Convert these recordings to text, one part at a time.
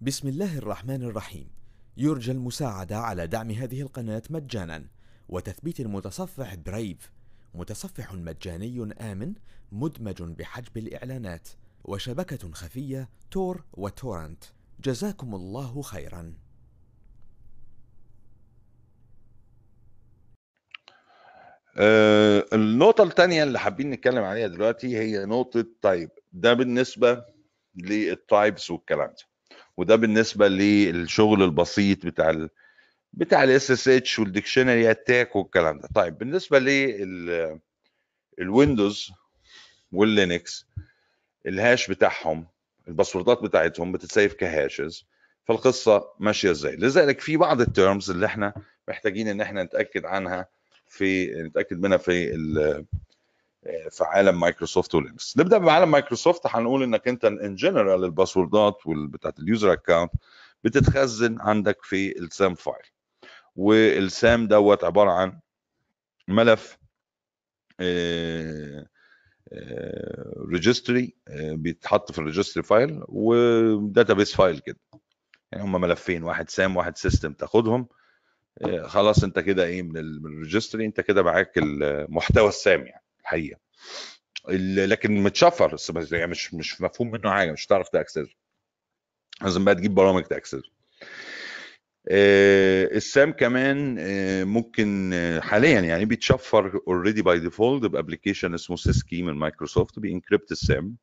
بسم الله الرحمن الرحيم. يرجى المساعدة على دعم هذه القناة مجانا. وتثبيت المتصفح برايف متصفح مجاني آمن مدمج بحجب الإعلانات. وشبكة خفية تور وتورنت. جزاكم الله خيرا. آه، النقطة الثانية اللي حابين نتكلم عليها دلوقتي هي نقطة طيب. ده بالنسبة لل types والكلام ده. وده بالنسبة للشغل البسيط بتاع ال بتاع ال SSH وال dictionary attack والكلام ده. طيب بالنسبة لل الويندوز واللينكس ال hash بتاعهم ال password ات بتاعتهم بتت save ك hashes فالقصة ماشية إزاي؟ لذلك في بعض ال terms اللي إحنا محتاجين إن إحنا نتأكد عنها في نتأكد منها في في عالم مايكروسوفت ولينكس. نبدأ بعالم مايكروسوفت. هنقول إنك أنت in general ال password ات بتاعت ال user account بتتخزن عندك في ال SAM file. وال SAM دوت عبارة عن ملف registry بيتحط في ال registry file و database file كده. يعني هم ملفين واحد سام واحد system تاخدهم. خلاص انت كده إيه من ال registry انت كده معاك المحتوى السام يعني. الحقيقة لكن متشفر يعني مش مش مفهوم منه حاجة مش هتعرف ت access لازم بقى تجيب برامج ت access ال SAM كمان ممكن حاليا يعني بيتشفر already by default ب application اسمه Syskey من مايكروسوفت بي encrypt ال SAM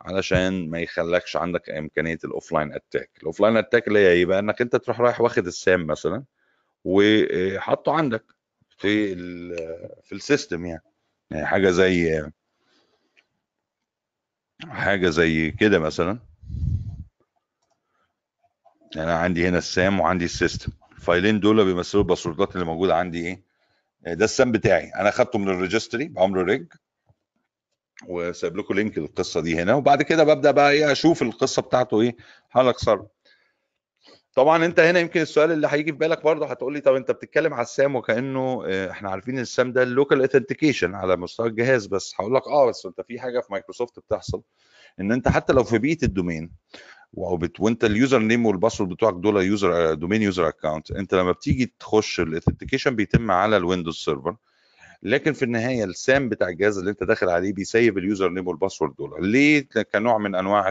علشان ما يخلكش عندك إمكانية ال offline attack ال offline attack اللي هي إيه بقى؟ إنك أنت تروح رايح واخد السام مثلا وحطه عندك في في ال system يعني. حاجة زي حاجة زي كده مثلا. يعني أنا عندي هنا السام وعندي ال system. ال file ين دول بيمثلوا ال password ات اللي موجودة عندي إيه؟ ده السام بتاعي. أنا اخدته من ال registry بعمله reg save وسايب لكم link للقصة دي هنا. وبعد كده ببدأ بقى إيه؟ أشوف القصة بتاعته إيه؟ هل أكسره. طبعا أنت هنا يمكن السؤال اللي هيجي في بالك برضه هتقول لي طب أنت بتتكلم على السام وكأنه إحنا عارفين السام ده ال local authentication على مستوى الجهاز بس هقول لك آه بس أنت في حاجة في مايكروسوفت بتحصل إن أنت حتى لو في بيئة ال domain. وأنت ال username وال password بتوعك دول user domain user account أنت لما بتيجي تخش ال authentication بيتم على ال Windows Server لكن في النهاية السام بتاع الجهاز اللي أنت داخل عليه بي save ال username وال password دول ليه كنوع من أنواع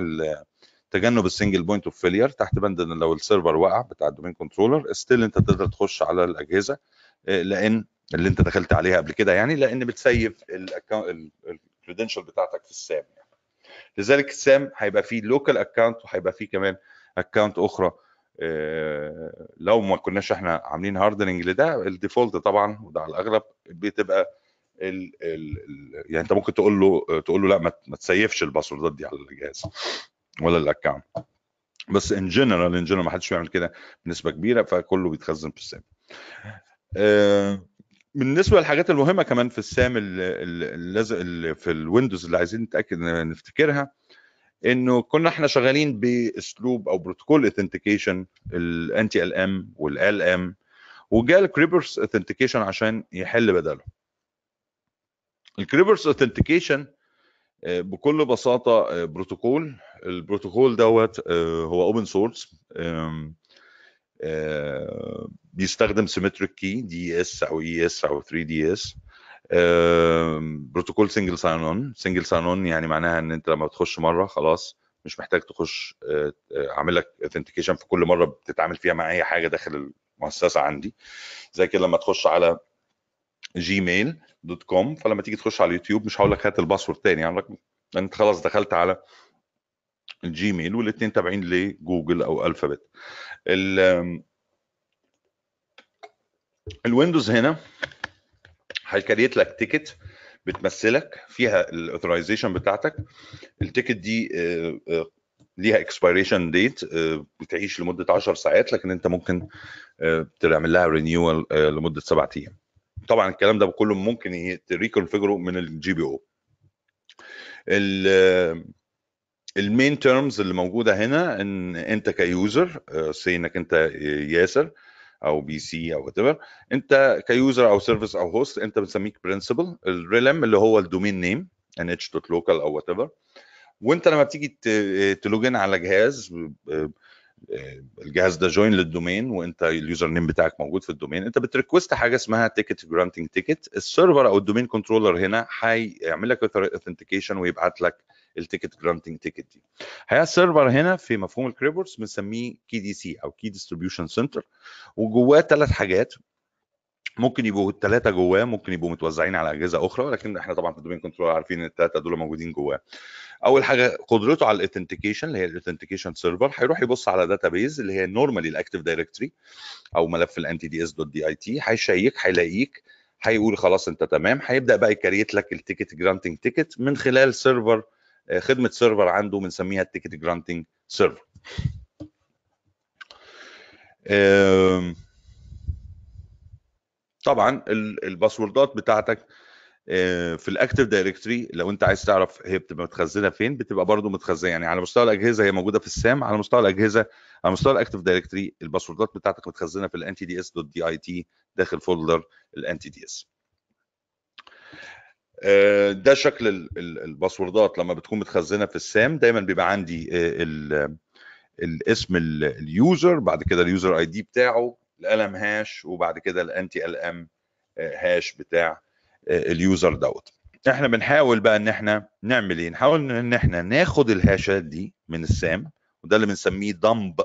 تجنب ال single point of failure تحت بند إن لو ال server وقع بتاع ال domain controller still أنت تقدر تخش على الأجهزة لأن اللي أنت دخلت عليها قبل كده يعني لأن بت save ال credential بتاعتك في السام يعني. لذلك السام هيبقى فيه local account وهيبقى فيه كمان account أخرى لو ما كناش إحنا عاملين hardening لده ال default طبعا وده على الأغلب بتبقى ال ال يعني أنت ممكن تقول له تقول له لا ما تسيفش الباسوردات دي على الجهاز ولا ال account بس in general in general ما حدش بيعمل كده بنسبة كبيرة فكله بيتخزن في السام. بالنسبة للحاجات المهمة كمان في السام اللي في الويندوز اللي عايزين نتأكد نفتكرها إنه كنا إحنا شغالين بأسلوب أو بروتوكول authentication ال NTLM وال LM وجاء ال Kerberos authentication عشان يحل بداله. ال Kerberos authentication بكل بساطة بروتوكول. البروتوكول دوت هو open source بيستخدم symmetric key DES أو AES أو 3 DES بروتوكول single sign-on single sign-on يعني معناها إن أنت لما بتخش مرة خلاص مش محتاج تخش أعمل لك authentication في كل مرة بتتعامل فيها مع أي حاجة داخل المؤسسة عندي. زي كده لما تخش على Gmail dot com فلما تيجي تخش على اليوتيوب مش هقول لك هات ال password تاني يعني أنت خلاص دخلت على الجيميل والاثنين تابعين لجوجل أو Alphabet الويندوز هنا هي create لك ticket بتمثلك فيها ال authorization بتاعتك. التيكت دي ليها اكسبيريشن ديت بتعيش لمدة 10 ساعات لكن أنت ممكن تعمل لها رينيوال لمدة سبعة أيام. طبعا الكلام ده كله ممكن تريكونفيجره من الجي بي أو المين تيرمز اللي موجودة هنا إن أنت كيوزر سي إنك أنت ياسر أو بي سي أو وات أنت كيوزر أو سيرفيس أو هوست أنت بنسميك برنسبل الريلم اللي هو الدومين نيم NH dot local أو what وأنت لما بتيجي ت login على جهاز الجهاز ده join لل domain وانت ال username بتاعك موجود في ال domain. انت بت request حاجة اسمها ticket granting ticket ال server أو ال domain controller هنا هيعمل لك authentication ويبعت لك ال ticket granting ticket دي. هي ال server هنا في مفهوم ال Kerberos بنسميه KDC أو key distribution center وجواه ثلاث حاجات. ممكن يبقوا الثلاثه جواه ممكن يبقوا متوزعين على أجهزة أخرى ولكن إحنا طبعا في الدومين كنترول عارفين إن الثلاثه دول موجودين جواه. أول حاجة قدرته على الاثنتيكيشن اللي هي الاثنتيكيشن سيرفر هيروح يبص على داتا بيز اللي هي نورمالي الاكتيف دايركتوري أو ملف الانتي دي اس دوت دي اي تي هيشيك هيلاقيك هيقول خلاص أنت تمام هيبدأ بقى يكريت لك التيكت جرانتنج تيكت من خلال سيرفر خدمة سيرفر عنده بنسميها التيكت جرانتنج سيرفر طبعا الباسوردات بتاعتك في الاكتيف دايركتوري لو انت عايز تعرف هي بتبقى متخزنة فين بتبقى برضو متخزنة. يعني على مستوى الأجهزة هي موجودة في السام على مستوى الأجهزة على مستوى الاكتيف دايركتوري الباسوردات بتاعتك متخزنة في الانتي دي اس دوت دي اي تي داخل فولدر الانتي دي اس ده شكل الباسوردات لما بتكون متخزنة في السام دايما بيبقى عندي الاسم اليوزر بعد كده اليوزر اي دي بتاعه الألم هاش وبعد كده الأنتي ال إم هاش بتاع اليوزر دوت. إحنا بنحاول بقى إن إحنا نعمل إيه؟ نحاول إن إحنا ناخد الهاشات دي من السام وده اللي بنسميه دمب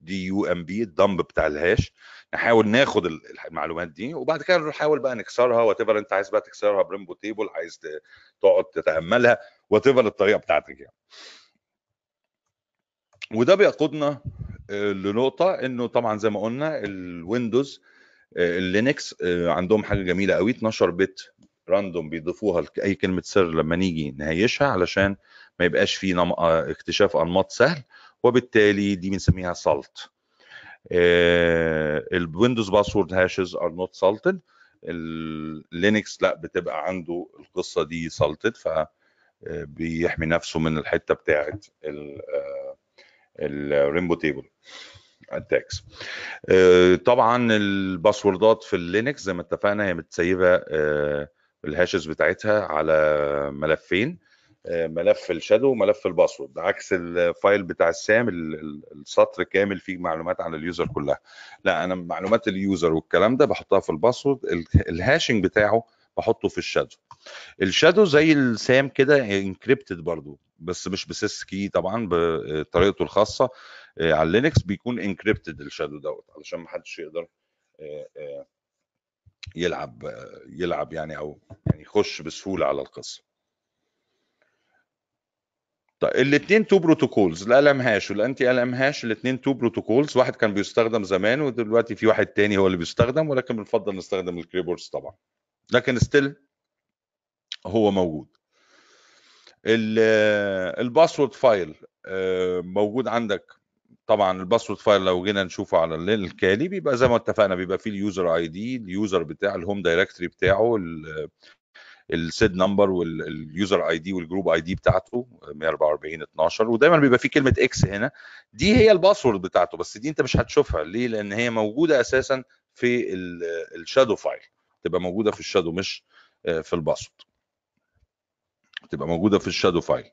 دي يو ام بي الدمب بتاع الهاش. نحاول ناخد المعلومات دي وبعد كده نحاول بقى نكسرها وات أنت عايز بقى تكسرها بريمبو تيبل عايز تقعد تتأملها وات الطريقة بتاعتك يعني. وده بيقودنا لنقطة إنه طبعا زي ما قلنا الويندوز اللينكس عندهم حاجة جميلة قوي 12 بت راندوم بيضيفوها لاي كلمة سر لما نيجي نهيشها علشان ما يبقاش في نم... اكتشاف أنماط سهل وبالتالي دي بنسميها سالت الويندوز باسورد هاشز ار نوت سالتد اللينكس لا بتبقى عنده القصة دي سالتد ف بيحمي نفسه من الحتة بتاعت الريمبو تيبل اتاكس طبعا الباسوردات في اللينكس زي ما اتفقنا هي متسيبة الهاشز بتاعتها على ملفين ملف الشادو وملف الباسورد عكس الفايل بتاع السام السطر كامل فيه معلومات عن اليوزر كلها. لا أنا معلومات اليوزر والكلام ده بحطها في الباسورد الهاشنج بتاعه بحطه في الشادو. الشادو زي السام كده انكريبتد برضو. بس مش بسيس كي طبعا بطريقته الخاصة على اللينكس بيكون انكريبتد الشادو دوت علشان ما حدش يقدر يلعب يلعب يعني أو يعني يخش بسهولة على القصة. طيب الاثنين تو بروتوكولز الال ام هاش والأنتي ال ام هاش الاثنين تو بروتوكولز واحد كان بيستخدم زمان ودلوقتي في واحد تاني هو اللي بيستخدم ولكن بنفضل نستخدم الكريبورز طبعا. لكن ستيل هو موجود. الباسورد فايل موجود عندك. طبعا الباسورد فايل لو جينا نشوفه على الليل الكالي بيبقى زي ما اتفقنا بيبقى فيه اليوزر آي دي اليوزر بتاع الهوم دايركتوري بتاعه السيد نمبر واليوزر آي دي والجروب آي دي بتاعته 144 12 ودايما بيبقى فيه كلمة إكس هنا. دي هي الباسورد بتاعته بس دي انت مش هتشوفها. ليه؟ لأن هي موجودة أساسا في الشادو فايل تبقى موجودة في الشادو مش في الباسورد. تبقى موجودة في الشادو فايل.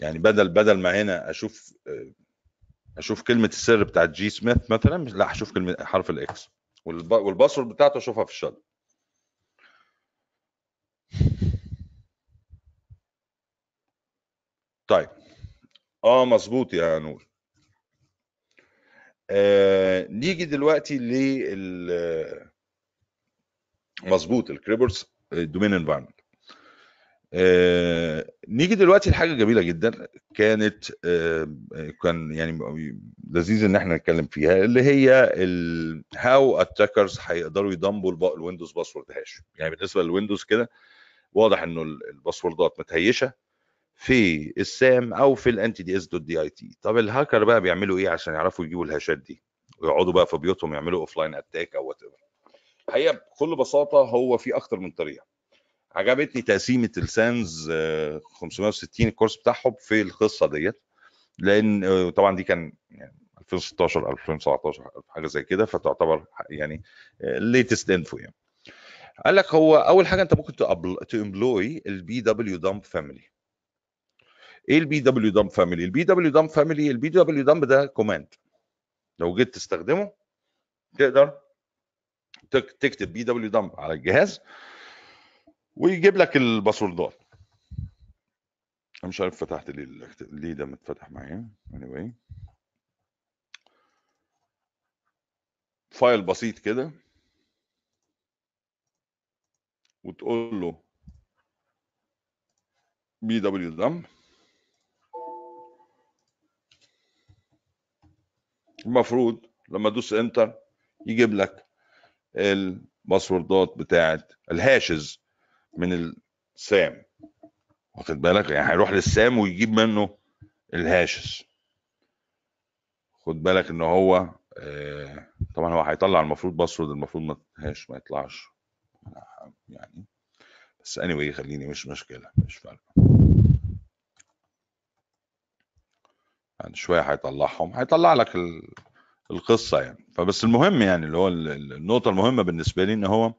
يعني بدل بدل ما هنا أشوف أشوف كلمة السر بتاعت جي سميث مثلا لا هشوف كلمة حرف الاكس والباسورد بتاعته أشوفها في الشادو. طيب. آه مظبوط يا نور. آه نيجي دلوقتي لل مظبوط الكريبرز دومين انفايرمنت. آه نيجي دلوقتي لحاجة جميلة جدا كانت آه كان يعني لذيذ إن إحنا نتكلم فيها اللي هي هاو اتاكرز هيقدروا يضمبوا الويندوز باسورد هاش. يعني بالنسبة للويندوز كده واضح إنه الباسوردات متهيشة في السام أو في الانتي دي اس دوت دي اي تي طب الهاكر بقى بيعملوا إيه عشان يعرفوا يجيبوا الهاشات دي؟ ويقعدوا بقى في بيوتهم يعملوا اوف لاين اتاك أو وات ايفر الحقيقة بكل بساطة هو في أكتر من طريقة. عجبتني تقسيمة السانز 560 الكورس بتاعهم في القصة ديت لأن طبعا دي كان يعني 2016 2017 حاجة زي كده فتعتبر يعني ليتست انفو يعني. قال لك هو أول حاجة أنت ممكن تامبلوي البي دبليو دمب فاميلي إيه البي دبليو دمب فاميلي البي دبليو دمب فاميلي البي دبليو دمب ده كوماند لو جيت تستخدمه تقدر تك- تكتب بي دبليو دمب على الجهاز ويجيب لك الباسوردات أنا مش عارف فتحت ليه ليه ده متفتح معايا؟ anyway. فايل بسيط كده. وتقول له بي دبليو دمب المفروض لما تدوس انتر يجيب لك الباسوردات بتاعت الهاشز. من السام واخد بالك؟ يعني هيروح للسام ويجيب منه الهاشز خد بالك ان هو آه، طبعا هو هيطلع المفروض باسورد المفروض ما هاش ما يطلعش. يعني. بس anyway خليني مش مشكلة مش فارقة. يعني شوية هيطلعهم. هيطلع لك ال- القصة يعني. فبس المهم يعني اللي هو ال- ال- النقطة المهمة بالنسبة لي إن هو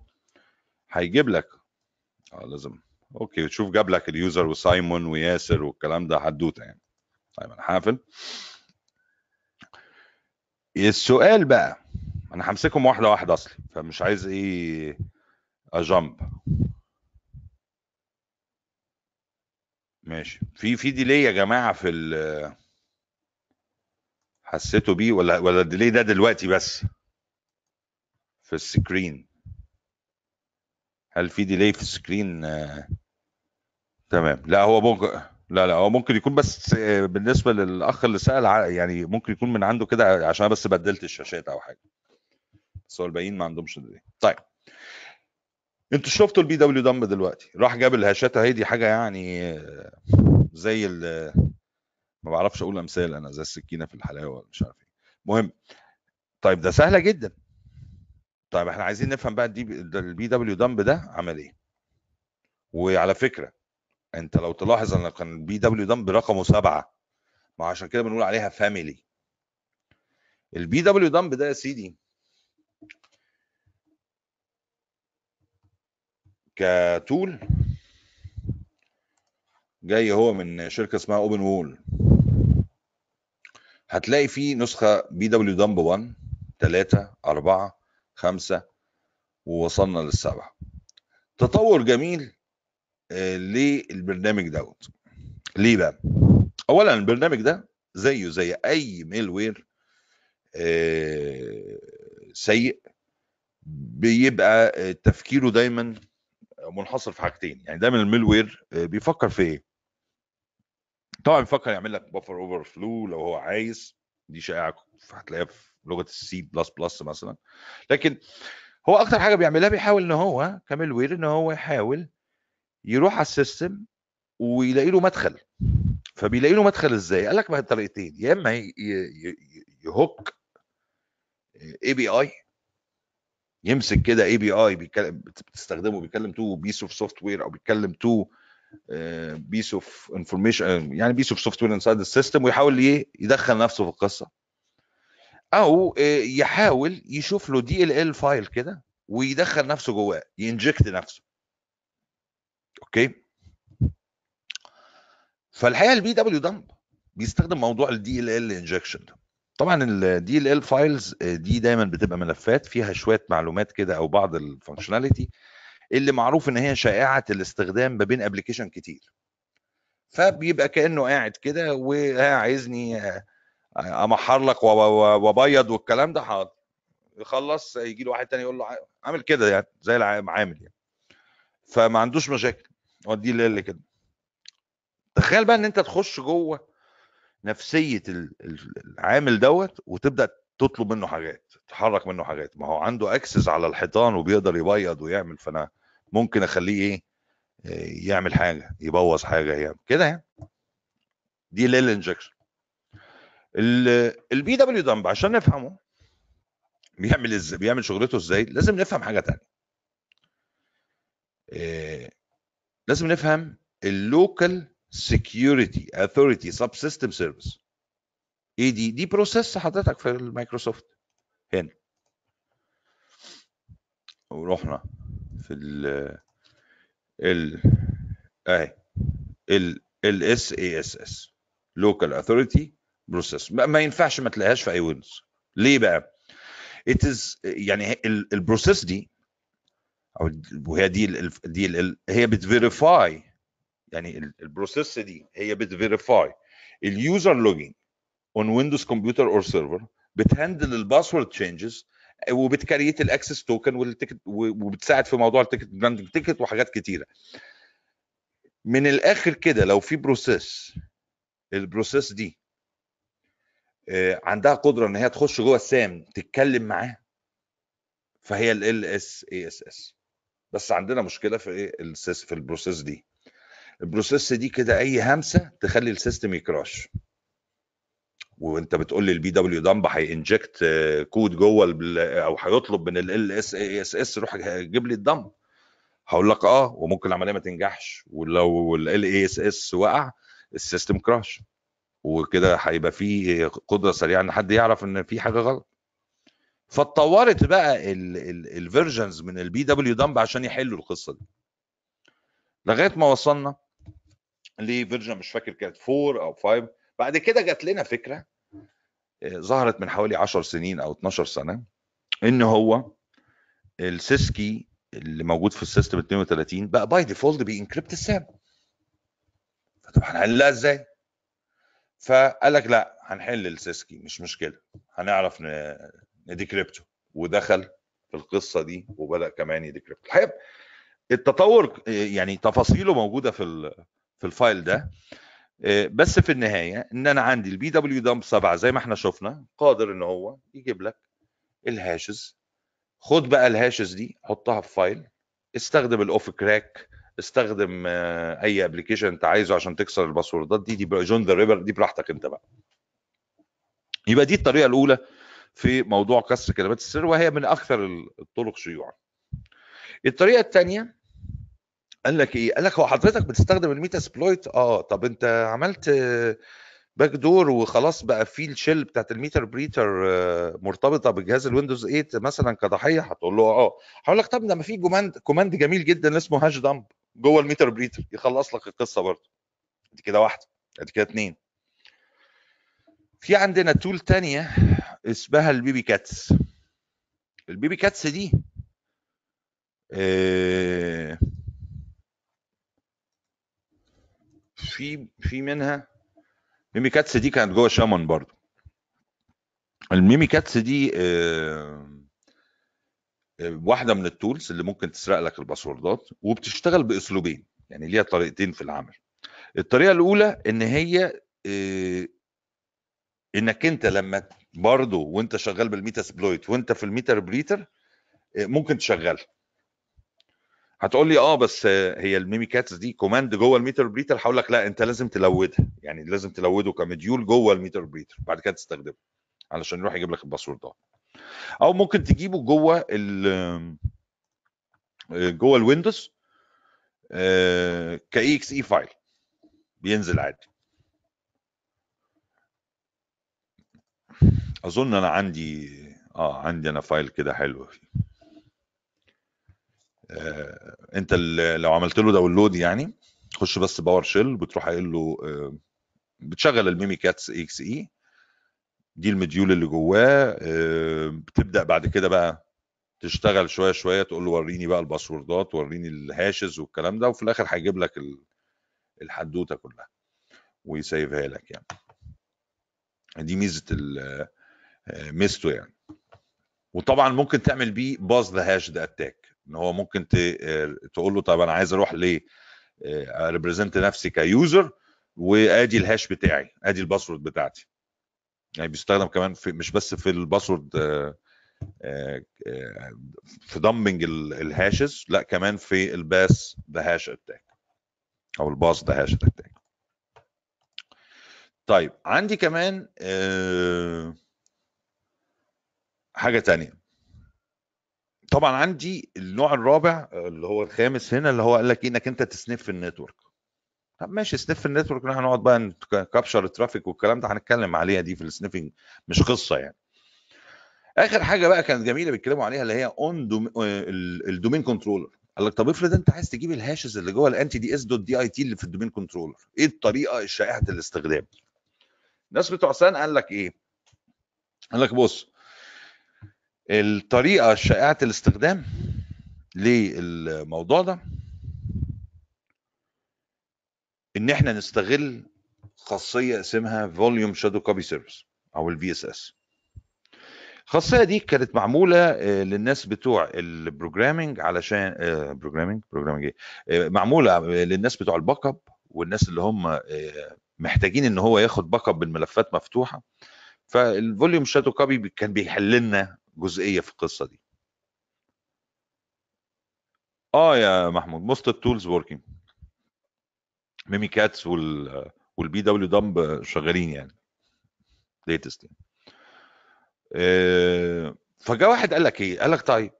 هيجيب لك آه لازم. okay تشوف جاب لك ال user وسايمون وياسر والكلام ده حدوتة يعني. طيب أنا هقفل السؤال بقى أنا همسكهم واحدة واحدة أصلي فمش عايز إيه اجامب ماشي. في في delay يا جماعة في ال حسيتوا بيه ولا ولا ال delay ده دلوقتي بس؟ في ال screen. هل في delay في ال screen آه، تمام. لا هو ممكن لا لا هو ممكن يكون بس آه، بالنسبة للأخ اللي سأل يعني ممكن يكون من عنده كده عشان بس بدلت الشاشات أو حاجة. بس هو الباقيين ما عندهمش delay طيب. أنتوا شفتوا ال pwdump دلوقتي؟ راح جاب ال hashات أهي دي حاجة يعني آه، زي ال ما بعرفش أقول أمثال أنا زي السكينة في الحلاوة مش عارف إيه. المهم طيب ده سهلة جدا. طيب إحنا عايزين نفهم بقى الدي ال pwdump ده عمل إيه؟ وعلى فكرة أنت لو تلاحظ إن كان ال pwdump رقمه سبعة ما عشان كده بنقول عليها family ال pwdump ده يا سيدي ك tool جاي هو من شركة اسمها Openwall هتلاقي فيه نسخة pwdump 1 3 4 5 ووصلنا للسبعة. تطور جميل آه، للبرنامج دوت. ليه بقى؟ اولا البرنامج ده زيه زي أي malware آه، سيء بيبقى آه، تفكيره دايما منحصر في حاجتين. يعني دايما ال malware بيفكر في إيه؟ طبعا بيفكر يعمل لك buffer overflow لو هو عايز دي شائعة هتلاقيها في لغة السي بلس بلس مثلا. لكن هو أكتر حاجة بيعملها بيحاول إن هو ك malware إن هو يحاول يروح على ال system ويلاقي له مدخل. فبيلاقي له مدخل إزاي؟ قال لك بقى طريقتين يا إما ي hook API يمسك كده API بتستخدمه بيتكلم to piece of software أو بيتكلم to piece of information يعني piece of software inside ال system ويحاول إيه يدخل نفسه في القصة. أو آه، يحاول يشوف له DLL file كده ويدخل نفسه جواه ي inject نفسه. okay؟ فالحقيقة ال pwdump بيستخدم موضوع ال DLL injection ده. طبعا ال DLL files دي دايما بتبقى ملفات فيها شوية معلومات كده أو بعض ال functionality اللي معروف إن هي شائعة الاستخدام ما بين application كتير. فبيبقى كأنه قاعد كده وعايزني امحر لك وابيض والكلام ده حاضر. يخلص يجي له واحد تاني يقول له عامل كده يعني زي العامل يعني. فما عندوش مشاكل. هو دي اللي كده. تخيل بقى إن أنت تخش جوه نفسية ال- ال- العامل دوت وتبدأ تطلب منه حاجات تحرك منه حاجات. ما هو عنده access على الحيطان وبيقدر يبيض ويعمل فأنا ممكن أخليه إيه آه، يعمل حاجة يبوظ حاجة يعمل كده يعني. DLL injection ال pwdump عشان نفهمه بيعمل إزاي بيعمل شغلته إزاي لازم نفهم حاجة تانية. آه، لازم نفهم ال local security authority subsystem service إيه دي؟ دي process حضرتك في المايكروسوفت هنا. ورحنا في ال ال أهي ال LSASS local authority process ما ينفعش ما تلاقيهاش في أي Windows ليه بقى؟ it is يعني ال process دي أو وهي دي ال دي ال هي بت verify يعني ال process دي هي بتفيريفاي اليوزر لوجين اون ويندوز كمبيوتر اور سيرفر بتهندل الباسورد تشينجز وبتكريت الاكسس توكن والتيكت وبتساعد في موضوع ال ticket granting ticket وحاجات كتيرة. من الآخر كده لو في process ال process دي عندها قدرة إن هي تخش جوه السام تتكلم معاه. فهي ال LSASS بس عندنا مشكلة في إيه؟ في ال process دي. ال process دي كده أي همسة تخلي ال system ي crash. وأنت بتقول لي ال pwdump هي inject code جوه أو هيطلب من ال LSASS روح جيب لي ال dump. هقول لك آه وممكن العملية ما تنجحش. ولو ال LSASS وقع ال system crash. وكده هيبقى في قدرة سريعة إن حد يعرف إن في حاجة غلط. فاتطورت بقى ال versions من ال pwdump عشان يحلوا القصة دي. لغاية ما وصلنا ل version مش فاكر كانت 4 أو 5 بعد كده جات لنا فكرة ظهرت من حوالي 10 سنين أو 12 سنة إن هو ال SysKey اللي موجود في ال system 32 بقى by default بي encrypt ال SAM. طب هنحلها إزاي؟ فقال لك لا هنحل ال SysKey مش مشكلة هنعرف ن decrypt ه. ودخل في القصة دي وبدأ كمان ي decrypt الحقيقة التطور يعني تفاصيله موجودة في في ال file ده. بس في النهاية إن أنا عندي ال pwdump 7 زي ما إحنا شفنا قادر إن هو يجيب لك الهاشز. خد بقى الهاشز دي حطها في فايل استخدم الأوف كراك استخدم أي ابلكيشن أنت عايزه عشان تكسر الباسوردات دي دي جون ذا ريبر دي براحتك أنت بقى. يبقى دي الطريقة الأولى في موضوع كسر كلمات السر وهي من أكثر الطرق شيوعا. الطريقة الثانية قال لك إيه؟ قال لك هو حضرتك بتستخدم الميتا سبلويت آه طب أنت عملت باك دور وخلاص بقى في الشيل بتاعت الميتر بريتر مرتبطة بجهاز الويندوز 8 مثلا كضحيه هتقول له آه هقول لك طب ده ما في كوماند كوماند جميل جدا اسمه هاش دمب جوه الميتر بريتر يخلص لك القصة برضه. دي كده واحدة دي كده اثنين في عندنا تول تانية اسمها البيبي كاتس البيبي كاتس دي آه في في منها ميمي كاتس دي كانت جوه شامون برضو الميمي كاتس دي آه واحدة من التولز اللي ممكن تسرق لك الباسوردات وبتشتغل بأسلوبين يعني ليها طريقتين في العمل. الطريقة الأولى إن هي آه إنك أنت لما برضه وأنت شغال بالميتا سبلويت وأنت في الميتر بريتر ممكن تشغلها هتقول لي آه بس هي الميمي كاتس دي كوماند جوه الميتر بريتر هقول لك لا أنت لازم تلودها. يعني لازم تلوده كمديول جوه الميتر بريتر بعد كده تستخدمه علشان يروح يجيب لك الباسوردات. أو ممكن تجيبه جوه ال جوه الويندوز كاي إكس إي فايل. بينزل عادي. أظن أنا عندي آه عندي أنا فايل كده حلو فيه. آه أنت لو عملت له داونلود يعني خش بس باور شيل بتروح قايل له آه بتشغل الميمي كاتس إكس إي دي المديول اللي جواه آه بتبدأ بعد كده بقى تشتغل شوية شوية تقول له وريني بقى الباسوردات وريني الهاشز والكلام ده وفي الآخر هيجيب لك الحدوتة كلها ويسيفها لك يعني. دي ميزة ميزته يعني. وطبعا ممكن تعمل بيه باز ذا هاش ده اتاك إن هو ممكن تقول له طب أنا عايز أروح ل ريبريزنت نفسي كيوزر وآدي الهاش بتاعي آدي الباسورد بتاعتي. يعني بيستخدم كمان في مش بس في الباسورد في دمبنج الهاشز لا كمان في الباس ذا هاش اتاك أو الباس ذا هاش اتاك طيب عندي كمان حاجة تانية. طبعا عندي النوع الرابع اللي هو الخامس هنا اللي هو قال لك إنك أنت تسنيف في النتورك. طب ماشي سنيف في النتورك هنقعد بقى نكابشر الترافيك والكلام ده هنتكلم عليها دي في السنيفنج مش قصة يعني. آخر حاجة بقى كانت جميلة بيتكلموا عليها اللي هي اون الدومين كنترولر قال لك طب افرض انت عايز تجيب الهاشز اللي جوه الانتي دي اس دوت دي اي تي اللي في الدومين كنترولر إيه الطريقة الشائعه الاستخدام؟ الناس بتوع سان قال لك إيه؟ قال لك بص الطريقة الشائعه الاستخدام للموضوع ده إن إحنا نستغل خاصية اسمها فوليوم شادو كوبي سيرفيس أو الفي اس اس الخاصيه دي كانت معمولة آه، للناس بتوع البروجرامينج علشان بروجرامينج بروجرامينج إيه؟ آه، معمولة آه، للناس بتوع الباك اب والناس اللي هم محتاجين إن هو ياخد باك اب بالملفات مفتوحة. فالفوليوم شادو كوبي كان بيحل لنا جزئية في القصة دي. آه يا محمود موست التولز وركينج ميمي كاتس وال والبي دبليو دمب شغالين يعني. ليتست يعني. آه، فجاء واحد قال لك إيه؟ قال لك طيب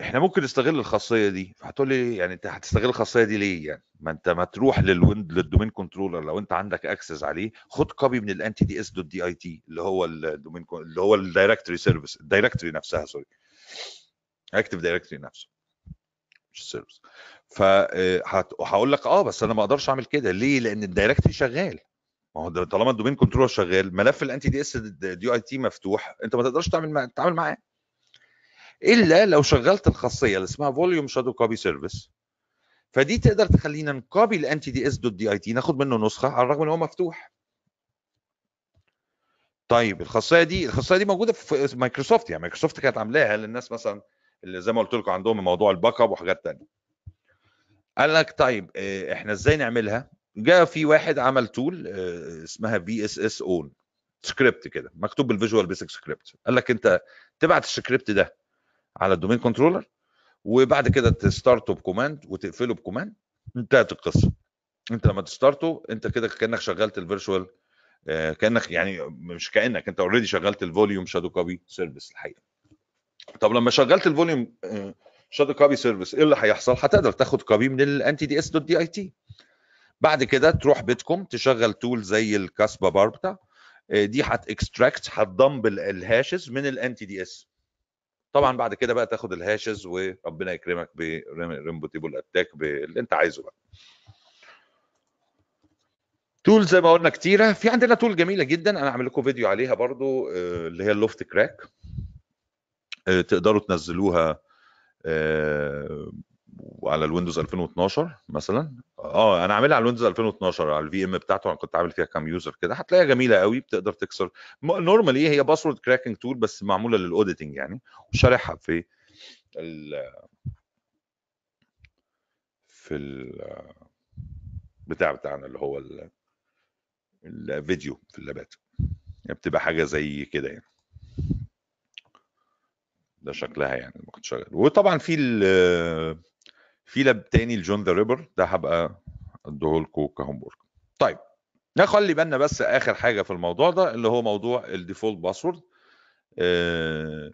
إحنا ممكن نستغل الخاصية دي. هتقول لي يعني أنت هتستغل الخاصية دي ليه يعني؟ ما أنت ما تروح للويند للدومين كنترولر. لو أنت عندك اكسس عليه خد كوبي من الانتي دي اس دوت دي اي تي اللي هو الدومين اللي هو الدايركتوري سيرفيس الدايركتوري نفسها سوري اكتف دايركتوري نفسه. مش السيرفيس فهقول لك آه بس أنا ما أقدرش أعمل كده. ليه؟ لأن الدايركتوري شغال. ما هو طالما الدومين كنترولر شغال ملف الانتي دي اس دي آي تي مفتوح أنت ما تقدرش تعمل تتعامل معاه. إلا لو شغلت الخاصية اللي اسمها فوليوم شادو كوبي سيرفيس فدي تقدر تخلينا نكوبي الانتي دي اس دوت دي اي تي ناخد منه نسخة على الرغم إن هو مفتوح. طيب الخاصية دي الخاصية دي موجودة في مايكروسوفت يعني مايكروسوفت كانت عاملاها للناس مثلا اللي زي ما قلت لكم عندهم موضوع الباك اب وحاجات ثانية قال لك طيب آه، إحنا إزاي نعملها؟ جاء في واحد عمل تول آه، اسمها في اس اس اون سكريبت كده مكتوب بالفيجوال بيسك سكريبت قال لك أنت تبعت السكريبت ده على الدومين كنترولر وبعد كده تستارته بكوماند وتقفله بكوماند انتهت القصة. أنت لما تستارته أنت كده كأنك شغلت الفيرتشوال آه، كأنك يعني مش كأنك أنت اوريدي شغلت الفوليوم شادو كوبي سيرفيس الحقيقة. طب لما شغلت الفوليوم شادو كوبي سيرفيس إيه اللي هيحصل؟ هتقدر تاخد كوبي من الانتي دي اس دوت دي اي تي بعد كده تروح بيتكم تشغل تول زي الكاسبا باربتا آه، دي هتكستراكت هتضمبل الهاشز من الانتي دي اس طبعا بعد كده بقى تاخد الهاشز وربنا يكرمك بريمبوتيبل أتاك باللي أنت عايزه بقى. تول زي ما قلنا كتيرة في عندنا تول جميلة جدا أنا عامل لكم فيديو عليها برضو آه، اللي هي اللوفت كراك. آه، تقدروا تنزلوها على ال Windows 2012 مثلا. آه أنا عاملها على ال Windows 2012 على ال VM بتاعته أنا كنت عامل فيها كام user كده. هتلاقيها جميلة قوي بتقدر تكسر. normally هي password cracking tool بس معمولة لل auditing يعني وشارحها في ال في ال بتاع بتاعنا اللي هو الفيديو في ال lab ات. يعني بتبقى حاجة زي كده يعني. ده شكلها يعني ما كنت شغال وطبعا في في lab تاني ل John the Ripper ده هبقى اديه لكم ك home طيب نخلي بالنا بس آخر حاجة في الموضوع ده اللي هو موضوع ال default password آه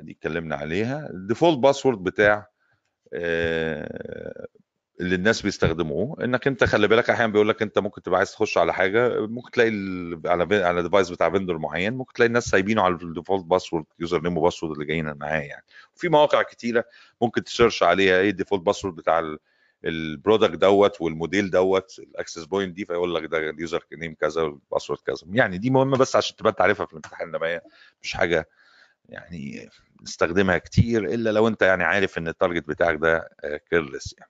دي اتكلمنا عليها. ال default password بتاع آه اللي الناس بيستخدموه. إنك أنت خلي بالك أحيانا بيقول لك أنت ممكن تبقى عايز تخش على حاجة ممكن تلاقي على على device بتاع vendor معين ممكن تلاقي الناس سايبينه على ال default password username و password اللي جايين معاه يعني. في مواقع كتيرة ممكن ت search عليها إيه ال default password بتاع ال product دوت والموديل دوت ال access point دي فيقول لك ده ال username كذا وال password كذا. يعني دي مهمة بس عشان تبقى أنت عارفها في الامتحان انما مش حاجة يعني نستخدمها كتير إلا لو أنت يعني عارف إن ال target بتاعك ده careless يعني.